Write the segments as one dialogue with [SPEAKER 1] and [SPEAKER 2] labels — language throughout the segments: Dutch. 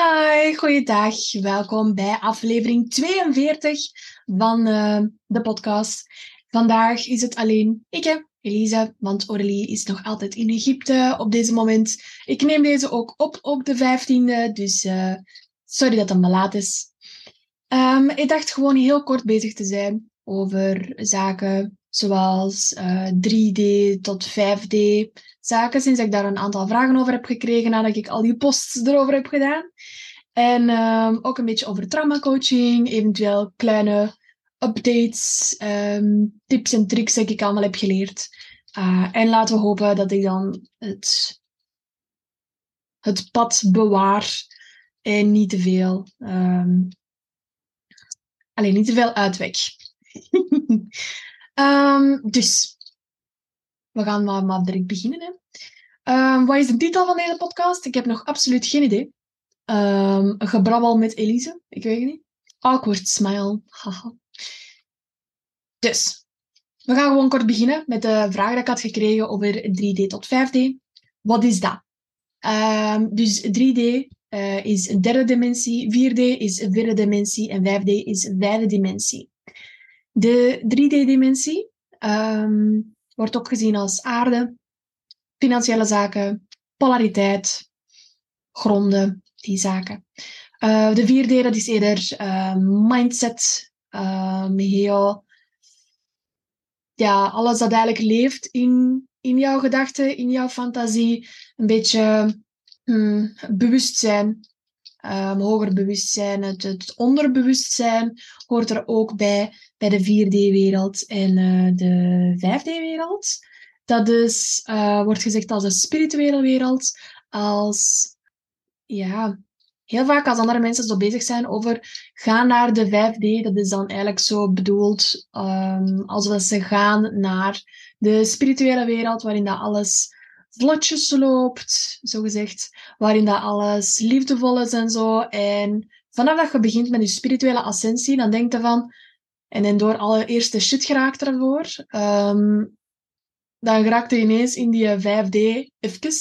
[SPEAKER 1] Hi, goeiedag. Welkom bij aflevering 42 van uh, de podcast. Vandaag is het alleen ik, Elise, want Aurélie is nog altijd in Egypte op deze moment. Ik neem deze ook op op de 15e, dus uh, sorry dat het me laat is. Um, ik dacht gewoon heel kort bezig te zijn over zaken zoals uh, 3D tot 5D zaken, sinds ik daar een aantal vragen over heb gekregen nadat ik al die posts erover heb gedaan. En um, ook een beetje over traumacoaching, eventueel kleine updates, um, tips en tricks die ik allemaal heb geleerd. Uh, en laten we hopen dat ik dan het, het pad bewaar en niet te veel, um, alleen niet te veel uitwek. um, dus, we gaan maar, maar direct beginnen. Um, wat is de titel van deze podcast? Ik heb nog absoluut geen idee. Um, gebrabbel met Elise, ik weet het niet. Awkward smile, haha. Dus, we gaan gewoon kort beginnen met de vraag die ik had gekregen over 3D tot 5D. Wat is dat? Um, dus 3D uh, eh, is een derde dimensie, 4D is een vierde dimensie en 5D is een vijfde dimensie. De 3D-dimensie um, wordt ook gezien als aarde, financiële zaken, polariteit, gronden, die zaken. Uh, de 4D dat is eerder uh, mindset, heel ja, alles dat eigenlijk leeft in, in jouw gedachten, in jouw fantasie. Een beetje hmm, bewustzijn, um, hoger bewustzijn, het, het, onderbewustzijn hoort er ook bij, bij de 4D-wereld en de 5D-wereld. Dat is, uh, wordt gezegd als de spirituele wereld, als ja, heel vaak als andere mensen zo bezig zijn over gaan naar de 5D, dat is dan eigenlijk zo bedoeld um, alsof ze gaan naar de spirituele wereld, waarin dat alles vlotjes loopt, zo gezegd, waarin dat alles liefdevol is en zo. En vanaf dat je begint met je spirituele ascensie, dan denk je van, en dan door alle eerste shit geraakt ervoor, um, dan raakte je ineens in die 5D even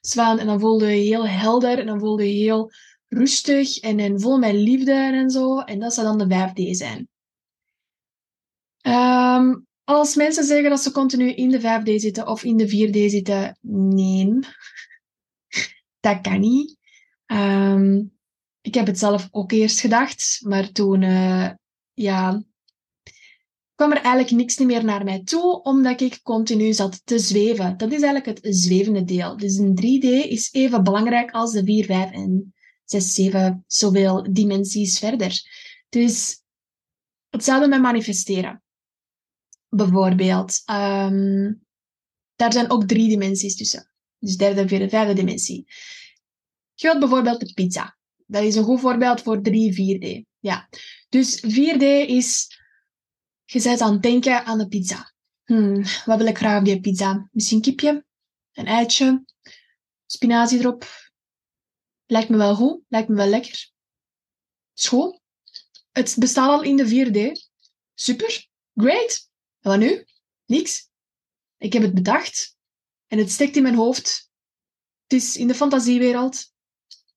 [SPEAKER 1] zwaan en dan voelde je heel helder en dan voelde je heel rustig en, en vol met liefde en zo. En dat zou dan de 5D zijn. Um, als mensen zeggen dat ze continu in de 5D zitten of in de 4D zitten, nee. Dat kan niet. Um, ik heb het zelf ook eerst gedacht, maar toen uh, ja, kwam er eigenlijk niks meer naar mij toe, omdat ik continu zat te zweven. Dat is eigenlijk het zwevende deel. Dus een 3D is even belangrijk als de 4, 5 en zes, zeven, zoveel dimensies verder. Dus hetzelfde met manifesteren. Bijvoorbeeld, um, daar zijn ook drie dimensies tussen. Dus derde, vierde, vijfde dimensie. Je wilt bijvoorbeeld de pizza. Dat is een goed voorbeeld voor 3, 4D. Ja. Dus 4D is, je bent aan het denken aan de pizza. Hmm, wat wil ik graag op die pizza? Misschien kipje, een eitje, spinazie erop, Lijkt me wel goed, lijkt me wel lekker. Schoon. Het bestaat al in de 4D. Super, great. En wat nu? Niks. Ik heb het bedacht en het steekt in mijn hoofd. Het is in de fantasiewereld.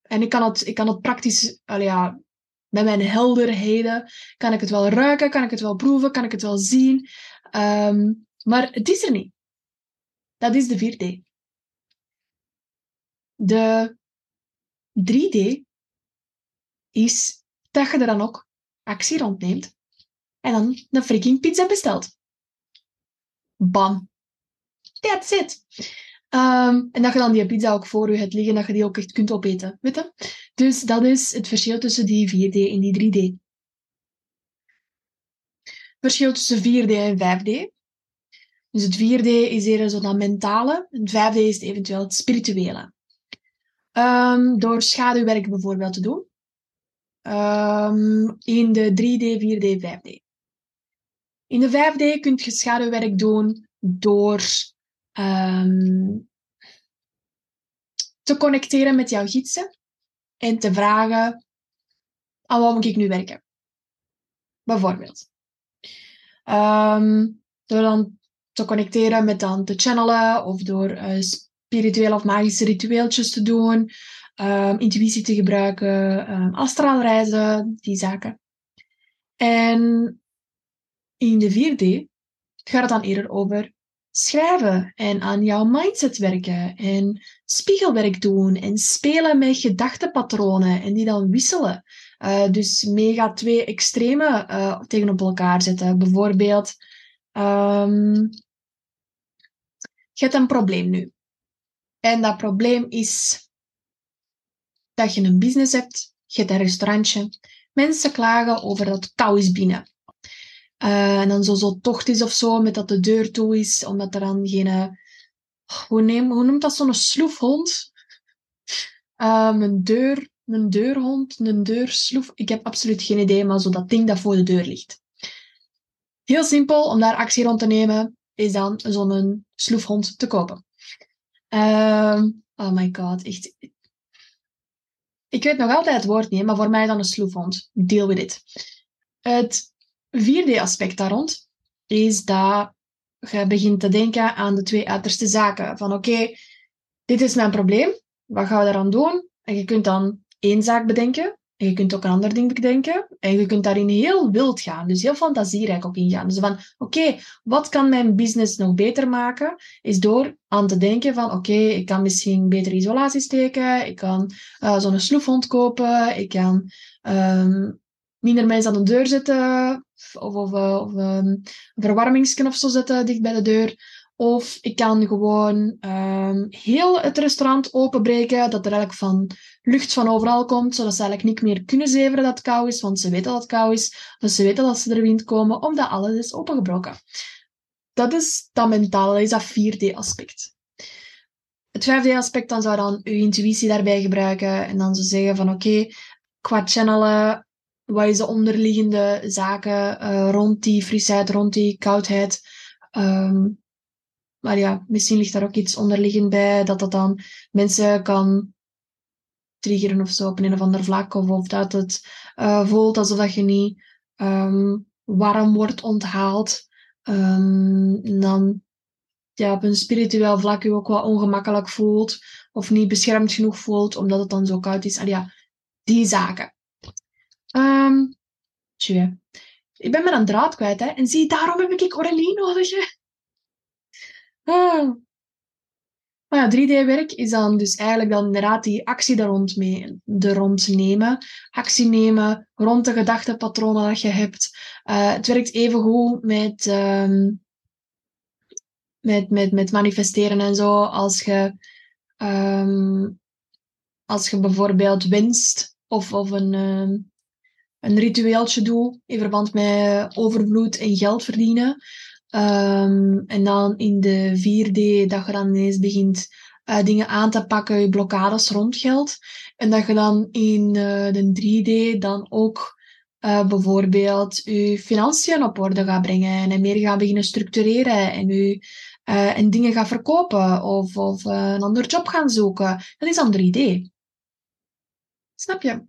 [SPEAKER 1] En ik kan het, ik kan het praktisch, ja, met mijn helderheden, kan ik het wel ruiken, kan ik het wel proeven, kan ik het wel zien. Um, maar het is er niet. Dat is de 4D. De 3D is dat je er dan ook actie rondneemt en dan een freaking pizza bestelt. Bam. That's it. Um, en dat je dan die pizza ook voor je hebt liggen, dat je die ook echt kunt opeten. Weet je? Dus dat is het verschil tussen die 4D en die 3D. Verschil tussen 4D en 5D. Dus het 4D is eerder zo dat mentale, het 5D is eventueel het spirituele. Um, door schaduwwerk bijvoorbeeld te doen. Um, in de 3D, 4D, 5D. In de 5D kun je schaduwwerk doen door um, te connecteren met jouw gidsen en te vragen aan wat moet ik nu werken. Bijvoorbeeld. Um, door dan te connecteren met dan te channelen of door uh, spirituele of magische ritueeltjes te doen, um, intuïtie te gebruiken, um, astraal reizen, die zaken. En in de 4D gaat het dan eerder over schrijven en aan jouw mindset werken en spiegelwerk doen en spelen met gedachtenpatronen en die dan wisselen. Uh, dus mega twee extreme uh, tegenover elkaar zetten. Bijvoorbeeld, um, je hebt een probleem nu. En dat probleem is dat je een business hebt, je hebt een restaurantje. Mensen klagen over dat het is binnen. Uh, en dan zo, zo tocht is of zo, met dat de deur toe is, omdat er dan geen... Uh, hoe, neem, hoe noemt dat zo'n sloefhond? Een, deur, een deurhond, een deursloef. Ik heb absoluut geen idee, maar zo dat ding dat voor de deur ligt. Heel simpel om daar actie rond te nemen, is dan zo'n sloefhond te kopen. Um, oh my god, echt. Ik weet nog altijd het woord niet, maar voor mij dan een sloefhond. Deal with it. Het vierde aspect daar rond is dat je begint te denken aan de twee uiterste zaken. Van oké, dit is mijn probleem, wat gaan we daaraan doen? En je kunt dan één zaak bedenken, en je kunt ook een ander ding bedenken. En je kunt daarin heel wild gaan, dus heel fantasierijk ook ingaan. Dus van, oké, wat kan mijn business nog beter maken? Is door aan te denken van, oké, ik kan misschien betere isolatie steken, ik kan uh, zo'n sloefhond kopen, ik kan um, minder mensen aan de deur zetten, of, of, eh, of een verwarmingsken of zo zetten dicht bij de deur. Of ik kan gewoon um, heel het restaurant openbreken, dat er eigenlijk van lucht van overal komt, zodat ze eigenlijk niet meer kunnen zeveren dat het koud is, want ze weten dat het koud is, of ze weten dat ze er wind komen, of dat alles is opengebroken. Dat is dat mentale, dat is dat 4D-aspect. Het 5D-aspect, dan zou dan uw intuïtie daarbij gebruiken en dan zo zeggen van oké, qua channelen, wat is de onderliggende zaken uh, rond die frisheid, rond die koudheid. Um, maar ja, misschien ligt daar ook iets onderliggend bij, dat dat dan mensen kan triggeren of zo op een of ander vlak. Of, of dat het uh, voelt alsof dat je niet um, warm wordt onthaald. Um, dan ja, op een spiritueel vlak je ook wat ongemakkelijk voelt. Of niet beschermd genoeg voelt, omdat het dan zo koud is. En ja, die zaken. Um. Ik ben met een draad kwijt, hè. En zie, daarom heb ik Aurelie nodig. Ah. Maar ja, 3D-werk is dan dus eigenlijk dan inderdaad die actie daar rond, mee, er rond nemen. Actie nemen rond de gedachtepatronen dat je hebt. Uh, het werkt even goed met, um, met, met, met manifesteren en zo. Als je, um, als je bijvoorbeeld winst of, of een, een ritueeltje doet in verband met overvloed en geld verdienen. Um, en dan in de 4D dat je dan ineens begint uh, dingen aan te pakken, je blokkades rond geld. En dat je dan in uh, de 3D dan ook uh, bijvoorbeeld je financiën op orde gaat brengen en meer gaat beginnen structureren en, je, en dingen gaat verkopen of, of een ander job gaan zoeken. Dat is dan 3D. Snap je?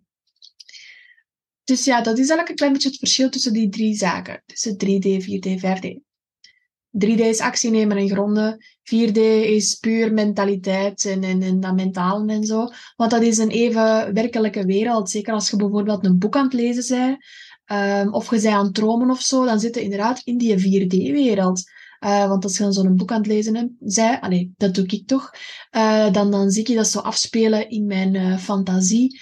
[SPEAKER 1] Dus ja, dat is eigenlijk een klein beetje het verschil tussen die drie zaken. Tussen 3D, 4D, 5D. 3D is actie nemen en gronden. 4D is puur mentaliteit en, en, en dat mentaal en zo. Want dat is een even werkelijke wereld. Zeker als je bijvoorbeeld een boek aan het lezen bent, um, of je bent aan het dromen of zo, dan zit je inderdaad in die 4D-wereld. Uh, want als je dan zo'n boek aan het lezen bent, allee, dat doe ik toch, uh, dan, dan zie ik dat zo afspelen in mijn uh, fantasie.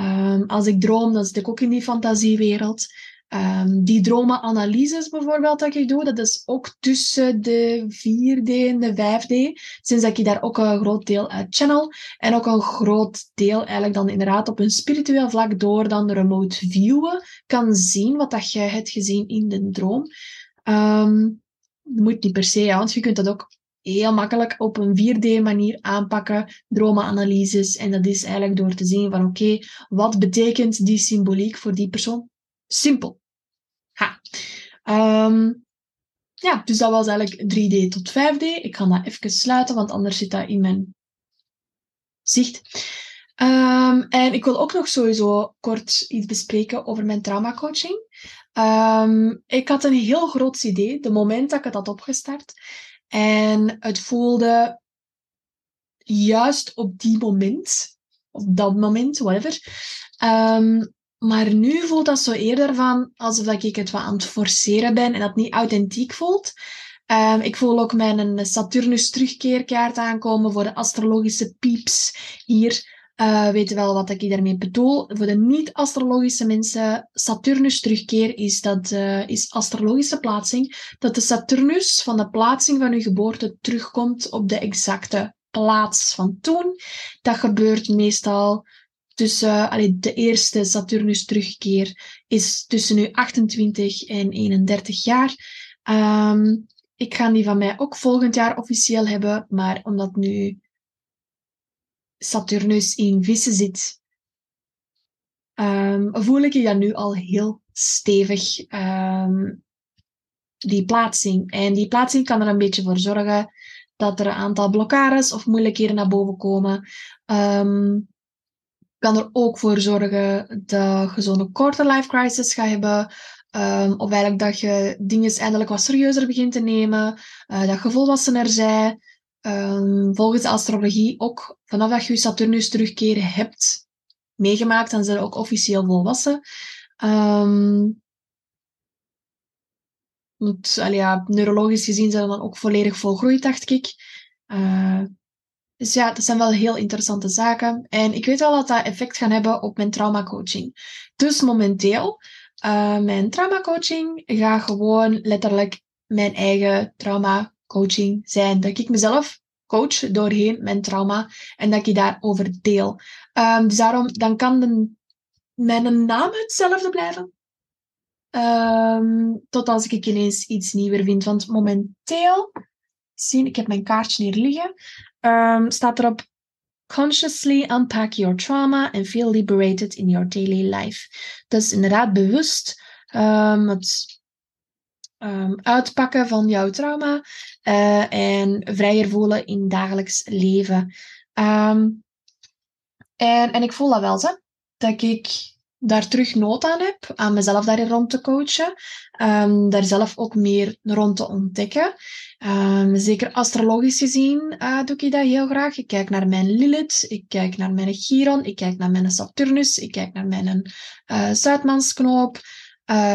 [SPEAKER 1] Um, als ik droom, dan zit ik ook in die fantasiewereld. Um, die dromenanalyses bijvoorbeeld dat ik doe, dat is ook tussen de 4D en de 5D. Sinds dat ik daar ook een groot deel uit channel. En ook een groot deel eigenlijk dan inderdaad op een spiritueel vlak door dan remote viewen kan zien wat dat jij hebt gezien in de droom. Um, moet niet per se, want je kunt dat ook heel makkelijk op een 4D-manier aanpakken, dromenanalyses. En dat is eigenlijk door te zien van oké, wat betekent die symboliek voor die persoon? Simpel. Ha. Ehm, ja, dus dat was eigenlijk 3D tot 5D. Ik ga dat even sluiten, want anders zit dat in mijn zicht. Um, en ik wil ook nog sowieso kort iets bespreken over mijn traumacoaching. Um, ik had een heel groot idee, de moment dat ik het had opgestart. En het voelde juist op die moment, op dat moment, whatever. Um, maar nu voelt dat zo eerder van alsof ik het wat aan het forceren ben en dat niet authentiek voelt. Um, ik voel ook mijn Saturnus terugkeerkaart aankomen voor de astrologische pieps hier. Uh, weten wel wat ik daarmee bedoel. Voor de niet-astrologische mensen, Saturnus terugkeer is, dat, uh, is astrologische plaatsing. Dat de Saturnus van de plaatsing van uw geboorte terugkomt op de exacte plaats van toen. Dat gebeurt meestal tussen, uh, de eerste Saturnus terugkeer is tussen nu 28 en 31 jaar. Um, ik ga die van mij ook volgend jaar officieel hebben, maar omdat nu Saturnus in vissen zit, um, voel ik dat nu al heel stevig, um, die plaatsing. En die plaatsing kan er een beetje voor zorgen dat er een aantal blokkades of moeilijkheden naar boven komen. Um, kan er ook voor zorgen dat je zo'n quarter life crisis gaat hebben. Of eigenlijk dat je dingen eindelijk wat serieuzer begint te nemen. Uh, dat je volwassener zij. Um, volgens de astrologie ook vanaf dat je Saturnus terugkeren hebt meegemaakt, dan zijn ze ook officieel volwassen. Allee, ja, neurologisch gezien zijn ze dan ook volledig volgroeid, dacht ik. Uh, dus ja, dat zijn wel heel interessante zaken. En ik weet wel dat dat effect gaat hebben op mijn traumacoaching. Dus momenteel, uh, mijn traumacoaching gaat gewoon letterlijk mijn eigen traumacoaching zijn. Dat ik mezelf coach doorheen mijn trauma en dat ik daarover deel. Um, dus daarom, dan kan mijn naam hetzelfde blijven. Um, tot als ik ineens iets nieuwer vind. Want momenteel, zie, ik heb mijn kaartje hier liggen, um, staat erop consciously unpack your trauma and feel liberated in your daily life. Dus inderdaad bewust het um, uitpakken van jouw trauma uh, en vrijer voelen in dagelijks leven. Um, en, en ik voel dat wel, zo, dat ik daar terug nood aan heb, aan mezelf daarin rond te coachen, um, daar zelf ook meer rond te ontdekken. Zeker astrologisch gezien uh, doe ik dat heel graag. Ik kijk naar mijn Lilith, ik kijk naar mijn Chiron, ik kijk naar mijn Saturnus, ik kijk naar mijn uh, Zuidmansknoop,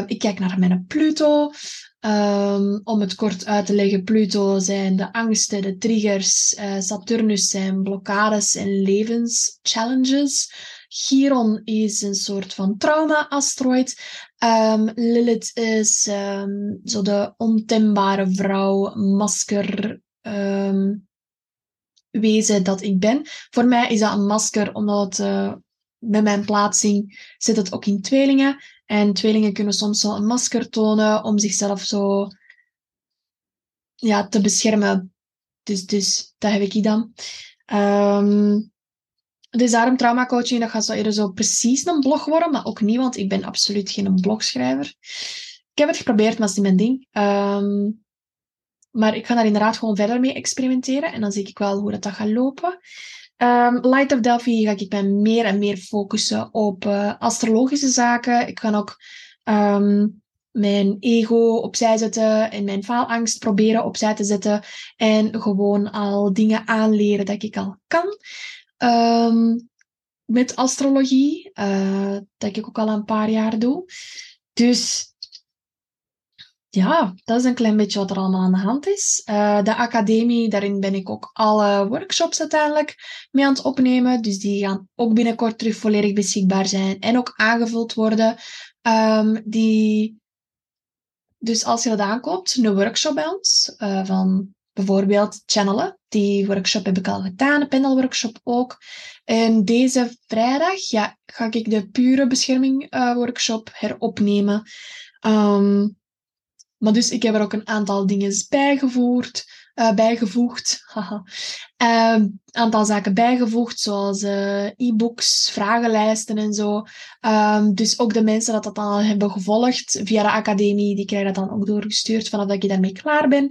[SPEAKER 1] ik kijk naar mijn Pluto. Um, om het kort uit te leggen, Pluto zijn de angsten, de triggers, uh, Saturnus zijn blokkades en levenschallenges. Chiron is een soort van trauma-asteroid. Um, Lilith is um, zo de ontembare vrouw, masker, wezen dat ik ben. Voor mij is dat een masker, omdat uh, met mijn plaatsing zit het ook in tweelingen. En tweelingen kunnen soms wel een masker tonen om zichzelf zo ja, te beschermen. Dus, dus dat heb ik dan. Um, dus daarom traumacoaching, dat gaat zo eerder zo precies een blog worden, maar ook niet, want ik ben absoluut geen blogschrijver. Ik heb het geprobeerd, maar het is niet mijn ding. Um, maar ik ga daar inderdaad gewoon verder mee experimenteren en dan zie ik wel hoe dat, dat gaat lopen. Um, Light of Delphi ga ik mij meer en meer focussen op uh, astrologische zaken. Ik ga ook um, mijn ego opzij zetten en mijn faalangst proberen opzij te zetten. En gewoon al dingen aanleren dat ik al kan. Um, met astrologie, uh, dat ik ook al een paar jaar doe. Dus ja, dat is een klein beetje wat er allemaal aan de hand is. Uh, de academie, daarin ben ik ook alle workshops uiteindelijk mee aan het opnemen. Dus die gaan ook binnenkort terug volledig beschikbaar zijn en ook aangevuld worden. Um, die... Dus als je dat aankoopt, een workshop bij ons, uh, van bijvoorbeeld channelen. Die workshop heb ik al gedaan, de panelworkshop ook. En deze vrijdag ja, ga ik de pure bescherming uh, workshop heropnemen. Um, maar dus ik heb er ook een aantal dingen bijgevoerd. bijgevoegd. Een aantal zaken bijgevoegd, zoals e-books, vragenlijsten en zo. Um, dus ook de mensen dat dat dan hebben gevolgd via de academie, die krijgen dat dan ook doorgestuurd vanaf dat je daarmee klaar ben.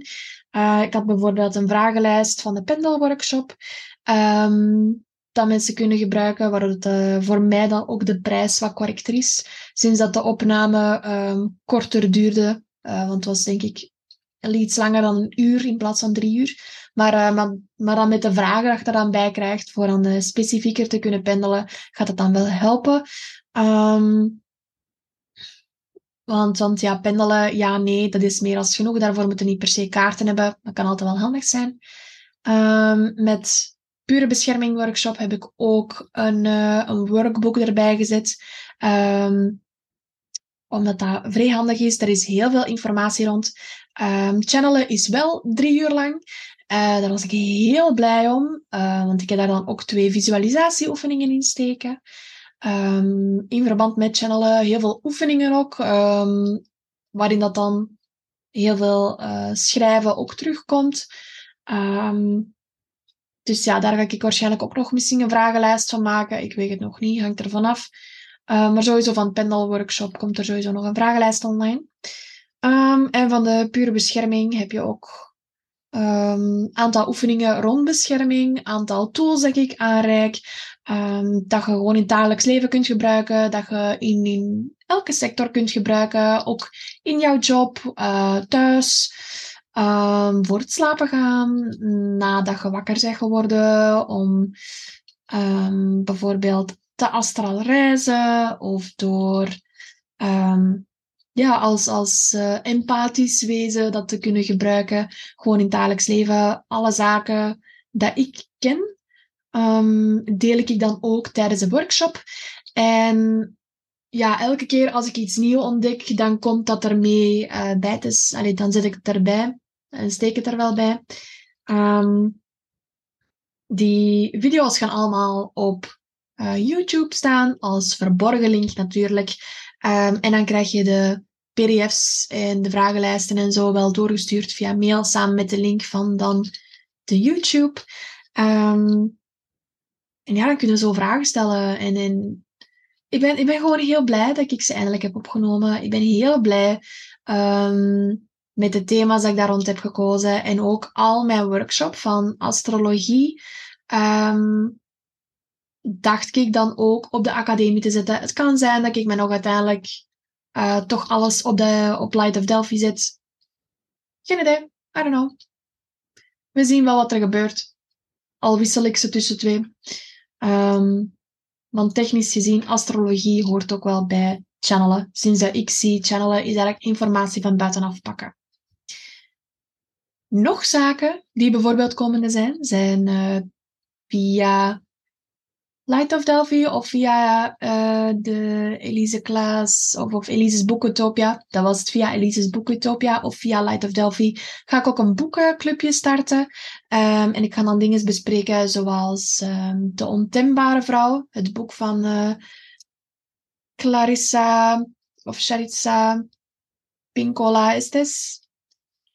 [SPEAKER 1] ik had bijvoorbeeld een vragenlijst van de pendelworkshop. Um, dat mensen kunnen gebruiken, waar het voor mij dan ook de prijs wat correcter is. Sinds dat de opname um, korter duurde, uh, want het was denk ik iets langer dan een uur in plaats van drie uur. Maar, uh, maar, maar, dan met de vragen dat je er dan bij krijgt, voor dan specifieker te kunnen pendelen, gaat het dan wel helpen. Um, want, want ja, pendelen, ja, nee, dat is meer als genoeg. Daarvoor moeten niet per se kaarten hebben. Dat kan altijd wel handig zijn. Um, met pure bescherming workshop heb ik ook een, een workbook erbij gezet. Um, omdat dat vrij handig is. Er is heel veel informatie rond. Um, channelen is wel drie uur lang. Uh, daar was ik heel blij om. Uh, want ik heb daar dan ook twee visualisatieoefeningen in steken. Um, in verband met channelen heel veel oefeningen ook. Um, waarin dat dan heel veel uh, schrijven ook terugkomt. Dus ja, daar ga ik waarschijnlijk ook nog misschien een vragenlijst van maken. Ik weet het nog niet, hangt er vanaf. Uh, maar sowieso van het Workshop komt er sowieso nog een vragenlijst online. Um, en van de pure bescherming heb je ook een um, aantal oefeningen rond bescherming, aantal tools dat ik aanreik, um, dat je gewoon in het dagelijks leven kunt gebruiken, dat je in, in elke sector kunt gebruiken, ook in jouw job, uh, thuis. Voor het slapen gaan, nadat je wakker bent geworden, om bijvoorbeeld te astral reizen of door um, ja, als, als uh, empathisch wezen dat te kunnen gebruiken. Gewoon in het dagelijks leven. Alle zaken dat ik ken, deel ik dan ook tijdens de workshop. En ja, elke keer als ik iets nieuws ontdek, dan komt dat ermee uh, bij. Dus, allee, dan zet ik het erbij en steek het er wel bij. Um, die video's gaan allemaal op uh, YouTube staan, als verborgen link natuurlijk. Um, en dan krijg je de PDF's en de vragenlijsten en zo wel doorgestuurd via mail samen met de link van dan de YouTube. Um, en ja, dan kunnen zo vragen stellen. En, en ik, ben, ik ben gewoon heel blij dat ik ze eindelijk heb opgenomen. Ik ben heel blij um, met de thema's dat ik daar rond heb gekozen. En ook al mijn workshop van astrologie. Dacht ik dan ook op de academie te zetten. Het kan zijn dat ik me nog uiteindelijk uh, toch alles op, de, op Light of Delphi zet. Geen idee. I don't know. We zien wel wat er gebeurt. Al wissel ik ze tussen twee. Um, want technisch gezien, astrologie hoort ook wel bij channelen. Sinds dat ik zie channelen, is eigenlijk informatie van buitenaf pakken. Nog zaken die bijvoorbeeld komende zijn, zijn uh, via Light of Delphi of via uh, de Elise Klaas of, of Elise's Boekutopia. Dat was het via Elise's Boekutopia of via Light of Delphi. Ga ik ook een boekenclubje starten. Um, en ik ga dan dingen bespreken zoals um, De Ontembare Vrouw, het boek van uh, Clarissa of Charitza Pincola Estes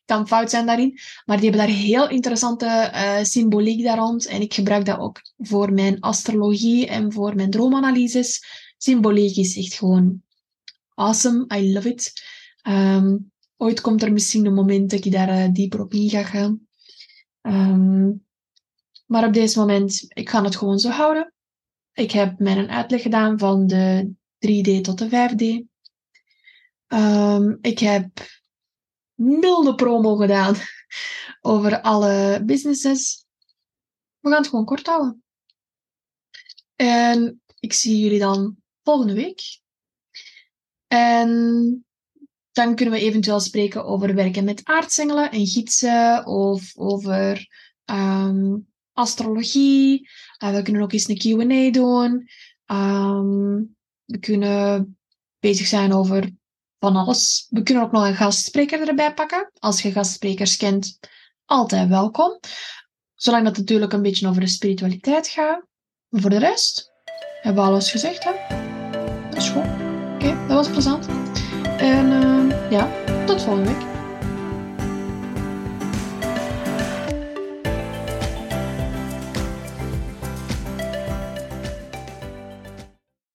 [SPEAKER 1] kan fout zijn daarin. Maar die hebben daar heel interessante uh, symboliek daar rond. En ik gebruik dat ook voor mijn astrologie en voor mijn droomanalyses. Symboliek is echt gewoon awesome. I love it. Um, ooit komt er misschien een moment dat ik daar uh, dieper op in ga gaan. Um, maar op deze moment, ik ga het gewoon zo houden. Ik heb mijn uitleg gedaan van de 3D tot de 5D. Um, ehm, ik heb milde promo gedaan over alle businesses. We gaan het gewoon kort houden. En ik zie jullie dan volgende week. En dan kunnen we eventueel spreken over werken met aardsengelen en gidsen of over um, astrologie. Uh, we kunnen ook eens een Q&A doen. Um, we kunnen bezig zijn over van alles. We kunnen ook nog een gastspreker erbij pakken. Als je gastsprekers kent, altijd welkom. Zolang dat natuurlijk een beetje over de spiritualiteit gaat. Maar voor de rest hebben we alles gezegd. Hè? Dat is goed. Oké, dat was plezant. En uh, ja, tot volgende week.